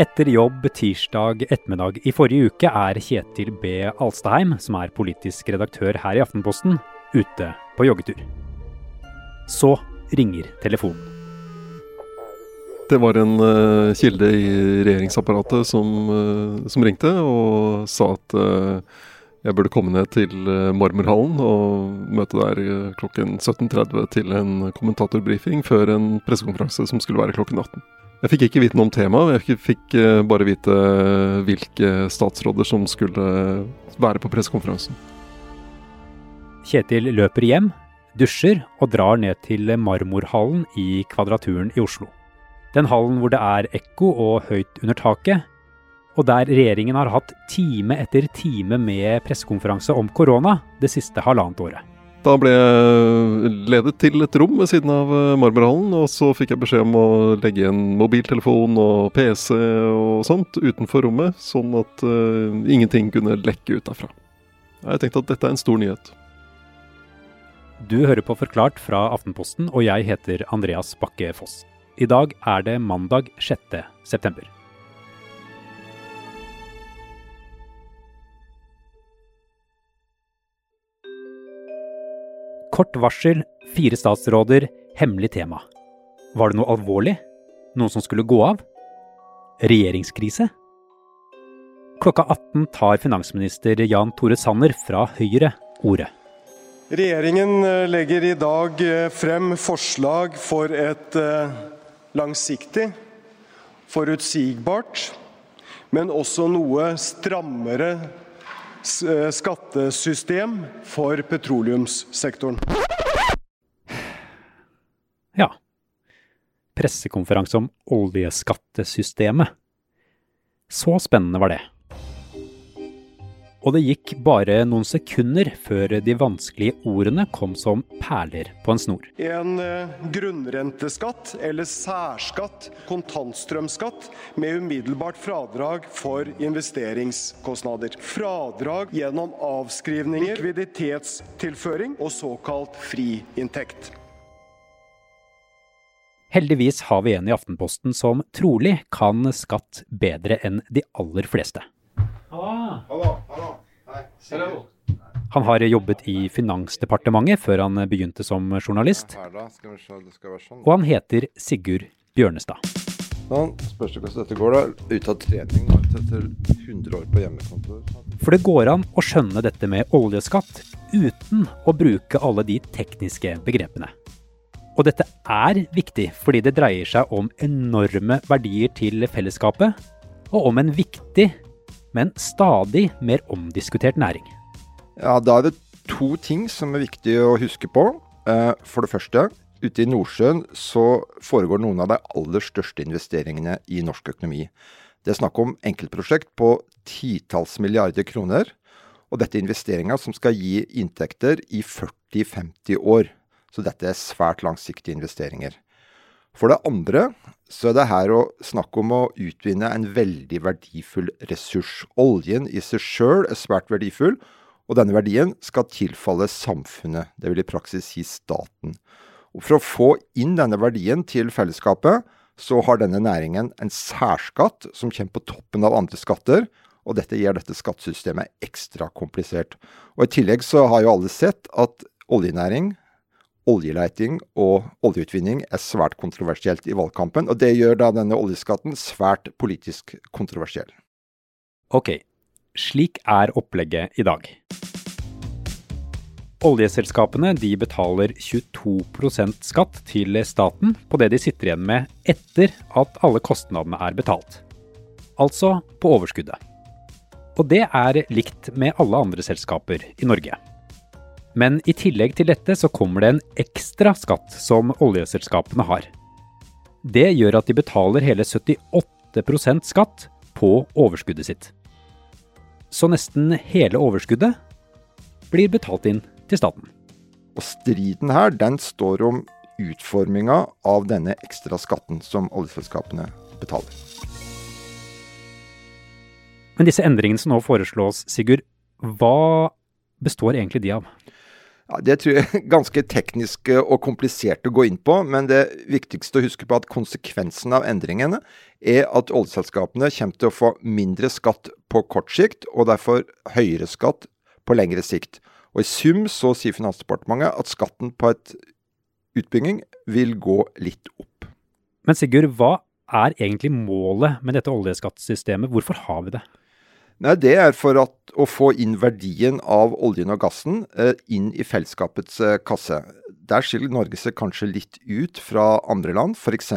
Etter jobb tirsdag ettermiddag i forrige uke er Kjetil B. Alstaheim, som er politisk redaktør her i Aftenposten, ute på joggetur. Så ringer telefonen. Det var en uh, kilde i regjeringsapparatet som, uh, som, ringte og sa at uh, jeg burde komme ned til Marmorhallen og møte der klokken 17.30 til en kommentatorbrifing før en pressekonferanse som skulle være klokken 18. Jeg fikk ikke vite noe om temaet, jeg fikk eh, bare vite eh, hvilke statsråder som skulle være på pressekonferansen. Kjetil løper hjem, dusjer og drar ned til Marmorhallen i Kvadraturen i Oslo. Den hallen hvor det er ekko og høyt under taket, og der regjeringen har hatt time etter time med pressekonferanse om korona det siste halvannet året. Da ble jeg ledet til et rom ved siden av eh, Marmorhallen, og så fikk jeg beskjed om å legge igjen mobiltelefon og PC og sånt utenfor rommet, sånn at uh, ingenting kunne lekke ut derfra. Jeg tenkte at dette er en stor nyhet. Du hører på Forklart fra Aftenposten, og jeg heter Andreas Bakke Foss. I dag er det mandag 6. september. Kort varsel, fire statsråder, hemmelig tema. Var det noe alvorlig? Noen som skulle gå av? Regjeringskrise? Klokka 18 tar finansminister Jan Tore Sanner fra Høyre ordet. Regjeringen eh, legger i dag eh, frem forslag for et eh, langsiktig, forutsigbart, men også noe strammere skattesystem for petroleumssektoren. Ja. Pressekonferanse om oljeskattesystemet. Så spennende var det. Og det gikk bare noen sekunder før de vanskelige ordene kom som perler på en snor. En eh, grunnrenteskatt eller særskatt, kontantstrømskatt, med umiddelbart fradrag for investeringskostnader. Fradrag gjennom avskrivninger, likviditetstilføring og såkalt friinntekt. Heldigvis har vi en i Aftenposten som trolig kan skatt bedre enn de aller fleste. Han har jobbet i Finansdepartementet før han begynte som journalist. Sånn. Og han heter Sigurd Bjørnestad. Sånn, spørs det hvordan dette går, da. Ute av trening etter 100 år på hjemmekontor. For det går an å skjønne dette med oljeskatt uten å bruke alle de tekniske begrepene. Og dette er viktig fordi det dreier seg om enorme verdier til fellesskapet, og om en viktig men stadig mer omdiskutert næring. Ja, Da er det to ting som er viktig å huske på. Eh, for det første, ute i Nordsjøen så foregår noen av de aller største investeringene i norsk økonomi. Det er snakk om enkeltprosjekt på titalls milliarder kroner. Og dette er investeringer som skal gi inntekter i 40-50 år. Så dette er svært langsiktige investeringer. For det andre så er det her å snakke om å utvinne en veldig verdifull ressurs. Oljen i seg sjøl er svært verdifull, og denne verdien skal tilfalle samfunnet, det vil i praksis si staten. Og For å få inn denne verdien til fellesskapet, så har denne næringen en særskatt som kommer på toppen av andre skatter, og dette gjør dette skattesystemet ekstra komplisert. Og I tillegg så har jo alle sett at oljenæring, oljeleiting og oljeutvinning er svært kontroversielt i valgkampen, og det gjør da denne oljeskatten svært politisk kontroversiell. Ok, slik er opplegget i dag. Oljeselskapene de betaler 22% skatt til staten på det de sitter igjen med etter at alle kostnadene er betalt. Altså på overskuddet. Og det er likt med alle andre selskaper i Norge. Men i tillegg til dette så kommer det en ekstra skatt som oljeselskapene har. Det gjør at de betaler hele 78% skatt på overskuddet sitt. Så nesten hele overskuddet blir betalt inn til staten. Og striden her, den står om utforminga av denne ekstra skatten som oljeselskapene betaler. Men disse endringene som nå foreslås, Sigurd, hva består egentlig de av? Ja, det tror jeg er ganske teknisk og komplisert å gå inn på, men det viktigste å huske på er at konsekvensen av endringene er at oljeselskapene kommer til å få mindre skatt på kort sikt, og derfor høyere skatt på lengre sikt. Og I sum så sier Finansdepartementet at skatten på et utbygging vil gå litt opp. Men Sigurd, hva er egentlig målet med dette oljeskattesystemet? Hvorfor har vi det? Nei, Det er for at, å få inn verdien av oljen og gassen eh, inn i fellesskapets eh, kasse. Der skiller Norge seg kanskje litt ut fra andre land. F.eks.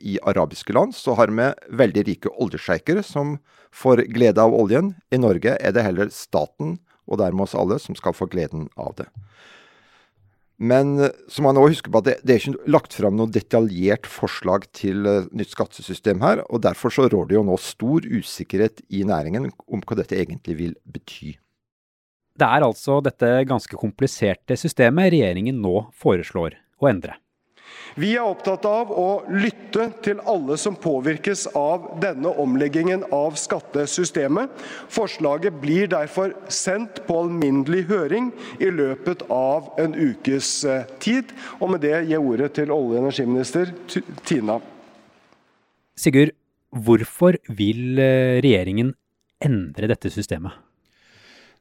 i arabiske land så har vi veldig rike oljesjeiker som får glede av oljen. I Norge er det heller staten, og dermed oss alle, som skal få gleden av det. Men eh, så må man også huske på at det, det er ikke lagt fram noe detaljert forslag til uh, nytt skattesystem her. og Derfor så rår det jo nå stor usikkerhet i næringen om hva dette egentlig vil bety. Det er altså dette ganske kompliserte systemet regjeringen nå foreslår å endre. Vi er opptatt av å lytte til alle som påvirkes av denne omleggingen av skattesystemet. Forslaget blir derfor sendt på alminnelig høring i løpet av en ukes eh, tid. Og med det gir jeg ordet til olje- og energiminister Tina. Sigurd, hvorfor vil eh, regjeringen endre dette systemet?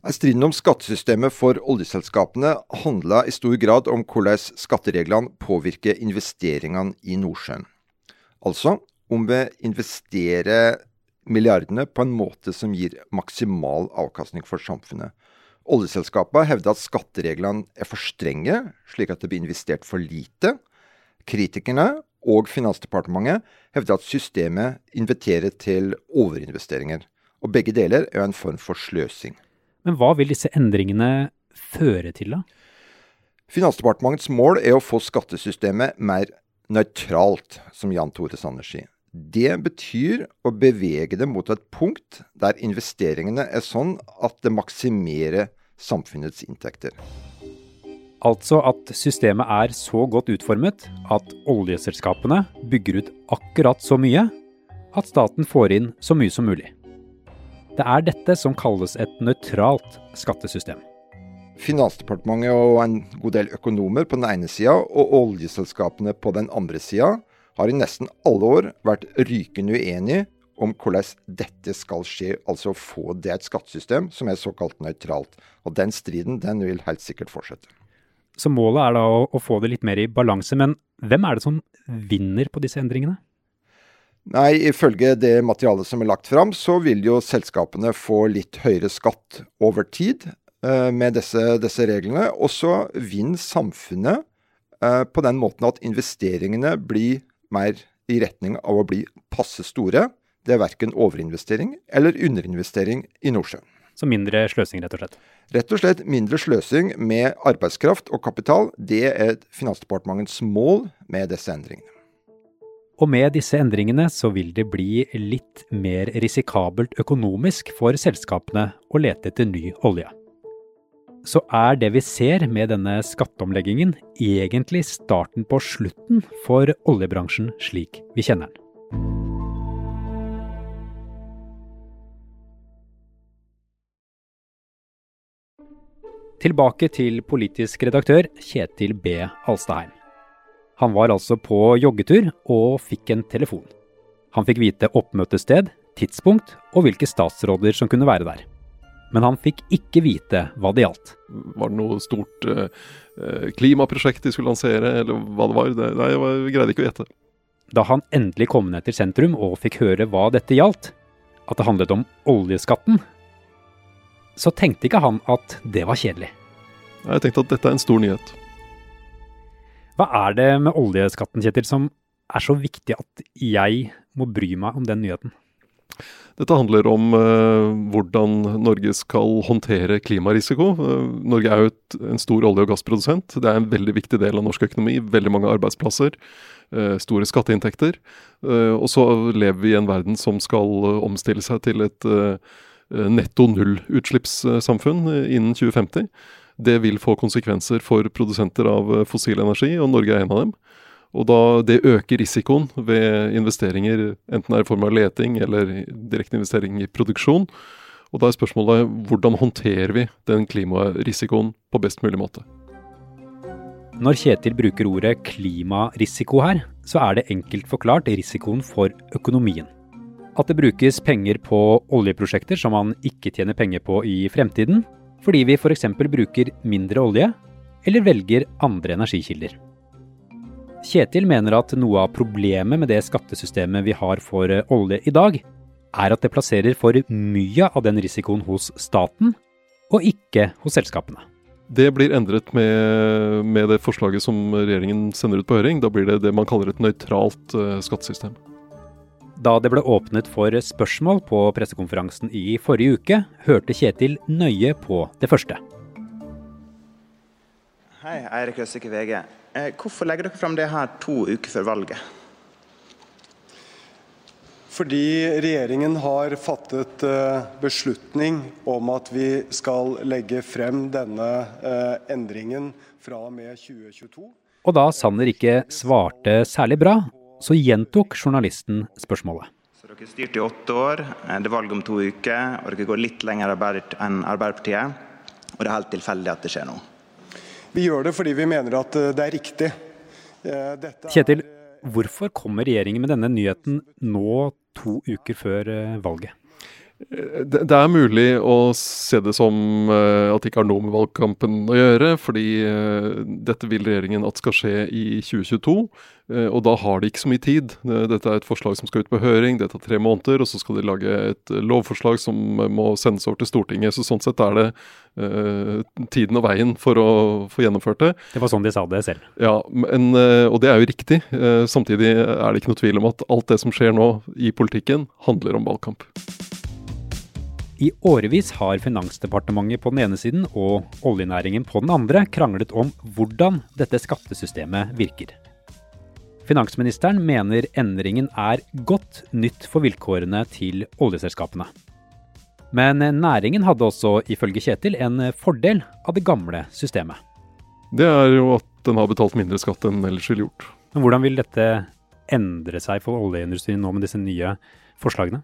Striden om skattesystemet for oljeselskapene handla i stor grad om hvordan skattereglene påvirker investeringene i Nordsjøen. Altså om vi investerer milliardene på en måte som gir maksimal avkastning for samfunnet. Oljeselskapene hevder at skattereglene er for strenge, slik at det blir investert for lite. Kritikerne og Finansdepartementet hevder at systemet inviterer til overinvesteringer. Og begge deler er en form for sløsing. Men hva vil disse endringene føre til, da? Finansdepartementets mål er å få skattesystemet mer nøytralt, som Jan Tore Sanner sier. Det betyr å bevege det mot et punkt der investeringene er sånn at det maksimerer samfunnets inntekter. Altså at systemet er så godt utformet at oljeselskapene bygger ut akkurat så mye at staten får inn så mye som mulig. Det er dette som kalles et nøytralt skattesystem. Finansdepartementet og en god del økonomer på den ene sida, og oljeselskapene på den andre sida, har i nesten alle år vært rykende uenige om hvordan dette skal skje, altså å få det et skattesystem som er såkalt nøytralt. Og Den striden den vil helt sikkert fortsette. Så målet er da å få det litt mer i balanse, men hvem er det som vinner på disse endringene? Nei, ifølge det materialet som er lagt fram, så vil jo selskapene få litt høyere skatt over tid eh, med disse, disse, reglene. Og så vinner samfunnet eh, på den måten at investeringene blir mer i retning av å bli passe store. Det er verken overinvestering eller underinvestering i Nordsjøen. Så mindre sløsing, rett og slett? Rett og slett mindre sløsing med arbeidskraft og kapital. Det er Finansdepartementets mål med disse endringene. Og med disse endringene så vil det bli litt mer risikabelt økonomisk for selskapene å lete etter ny olje. Så er det vi ser med denne skatteomleggingen egentlig starten på slutten for oljebransjen slik vi kjenner den. Tilbake til politisk redaktør Kjetil B. Alstaheim. Han var altså på joggetur og fikk en telefon. Han fikk vite oppmøtested, tidspunkt og hvilke statsråder som kunne være der. Men han fikk ikke vite hva det gjaldt. Var det noe stort eh, eh klimaprosjekt de skulle lansere, eller hva det var? Det, nei, jeg greide ikke å gjette. Da han endelig kom ned til sentrum og fikk høre hva dette gjaldt, at det handlet om oljeskatten, så tenkte ikke han at det var kjedelig. Jeg tenkte at dette er en stor nyhet. Hva er det med oljeskatten, Kjetil, som er så viktig at jeg må bry meg om den nyheten? Dette handler om eh, hvordan Norge skal håndtere klimarisiko. Eh, Norge er jo et, en stor olje- og gassprodusent. Det er en veldig viktig del av norsk økonomi. Veldig mange arbeidsplasser. Eh, store skatteinntekter. og så lever vi i en verden som skal omstille seg til et netto nullutslippssamfunn innen 2050 det vil få konsekvenser for produsenter av eh, fossil energi, og Norge er en av dem. Og da det øker risikoen ved investeringer, enten det er i form av leting eller direkte investering i produksjon. Og da er spørsmålet hvordan håndterer vi den klimarisikoen på best mulig måte. Når Kjetil bruker ordet klimarisiko her, så er det enkelt forklart risikoen for økonomien. At det brukes penger på oljeprosjekter som man ikke tjener penger på i fremtiden, fordi vi f.eks. bruker mindre olje, eller velger andre energikilder. Kjetil mener at noe av problemet med det skattesystemet vi har for olje i dag, er at det plasserer for mye av den risikoen hos staten, og ikke hos selskapene. Det blir endret med, med, det forslaget som regjeringen sender ut på høring. Da blir det det man kaller et nøytralt uh, skattesystem. Da det ble åpnet for spørsmål på pressekonferansen i forrige uke, hørte Kjetil nøye på det første. Hei, Eirik Østike VG. Eh, hvorfor legger dere fram det her to uker før valget? Fordi regjeringen har fattet eh, beslutning om at vi skal legge frem denne eh, endringen fra og med 2022. Og da Sanner ikke svarte særlig bra, så gjentok journalisten spørsmålet. Så Dere styrte i åtte år, eh, det er valg om to uker, og dere går litt lenger enn Arbeiderpartiet. Og det er helt tilfeldig at det skjer nå. Vi gjør det fordi vi mener at det er riktig. Dette Kjetil, hvorfor kommer regjeringen med denne nyheten nå to uker før eh, valget? Det, er mulig å se det som uh, at det ikke har noe med valgkampen å gjøre, fordi uh, dette vil regjeringen at skal skje i 2022. Uh, og da har de ikke så mye tid. dette er et forslag som skal ut på høring, det tar tre måneder. Og så skal de lage et lovforslag som må sendes over til Stortinget. Så sånn sett er det tiden og veien for å få gjennomført det. Det var sånn de sa det selv. Ja, men, og det er jo riktig. samtidig er det ikke noe tvil om at alt det som skjer nå i politikken, handler om valgkamp. I årevis har Finansdepartementet på den ene siden og oljenæringen på den andre kranglet om hvordan dette skattesystemet virker. Finansministeren mener endringen er godt nytt for vilkårene til oljeselskapene. Men næringen hadde også, ifølge Kjetil, en fordel av det gamle systemet. Det er jo at den har betalt mindre skatt enn ellers ville gjort. Men Hvordan vil dette endre seg for oljeindustrien nå med disse nye forslagene?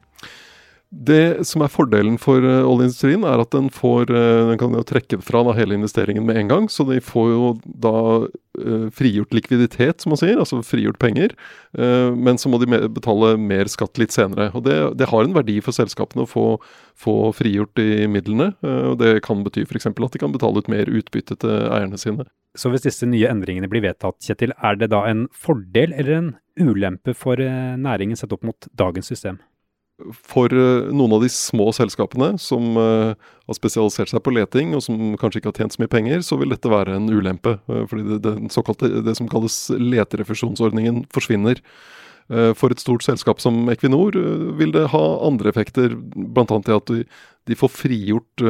Det som er fordelen for uh, oljeindustrien, er at den får uh, den kan jo trekke fra da, hele investeringen med en gang. Så de får jo da uh, frigjort likviditet, som man sier, altså frigjort penger. men så må de betale mer skatt litt senere. Og det, det har en verdi for selskapene å få, få frigjort de midlene. og Det kan bety f.eks. at de kan betale ut mer utbytte til eierne sine. Så hvis disse nye endringene blir vedtatt, Kjetil, er det da en fordel eller en ulempe for næringen sett opp mot dagens system? For eh, noen av de små selskapene som uh, har spesialisert seg på leting, og som kanskje ikke har tjent så mye penger, så vil dette være en ulempe. Uh, fordi det, såkalte, det som kalles leterefusjonsordningen forsvinner. For et stort selskap som Equinor vil det ha andre effekter, bl.a. til at de, får frigjort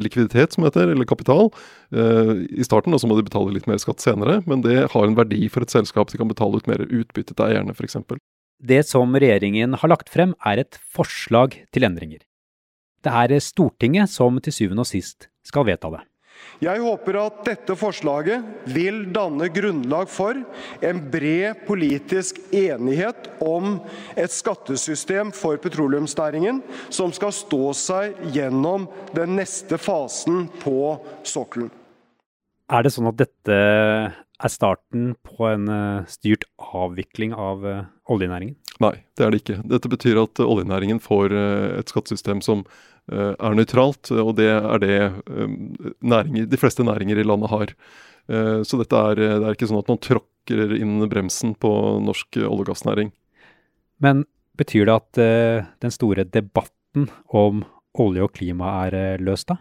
likviditet, som heter, eller kapital, i starten, og så må de betale litt mer skatt senere. Men det har en verdi for et selskap. De kan betale ut mer utbytte til eierne, f.eks. Det som regjeringen har lagt frem, er et forslag til endringer. Det er Stortinget som til syvende og sist skal vedta det. Jeg håper at dette forslaget vil danne grunnlag for en bred politisk enighet om et skattesystem for petroleumsnæringen som skal stå seg gjennom den neste fasen på sokkelen. Er det sånn at dette er starten på en eh, styrt avvikling av eh, oljenæringen? Nei, det er det ikke. Dette betyr at oljenæringen får eh, et skattesystem som er nøytralt, og det er det næringer, de fleste næringer i landet har. Så dette er, det er ikke sånn at man tråkker inn bremsen på norsk olje- og gassnæring. Men betyr det at den store debatten om olje og klima er løst, da?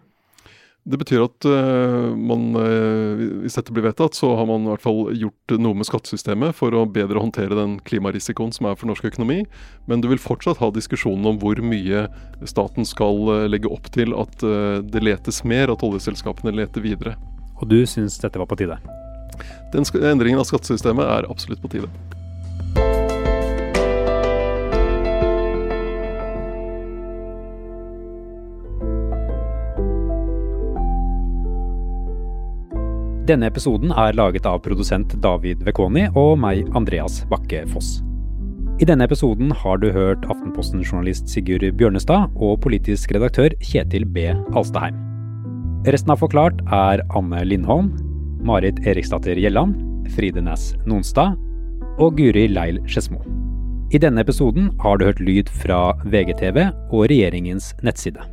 Det betyr at uh, man, uh, hvis dette blir vedtatt, så har man i hvert fall gjort noe med skattesystemet for å bedre håndtere den klimarisikoen som er for norsk økonomi. Men du vil fortsatt ha diskusjonen om hvor mye staten skal uh, legge opp til at det letes mer, at oljeselskapene leter videre. Og du syns dette var på tide? Den endringen av skattesystemet er absolutt på tide. Denne episoden er laget av produsent David Vekoni og meg, Andreas Bakke Foss. I denne episoden har du hørt Aftenposten-journalist Sigurd Bjørnestad og politisk redaktør Kjetil B. Alstaheim. Resten av Forklart er Anne Lindholm, Marit Eriksdatter Gjelland, Fride Næss Nonstad og Guri Leil Skedsmo. I denne episoden har du hørt lyd fra VGTV og regjeringens nettside.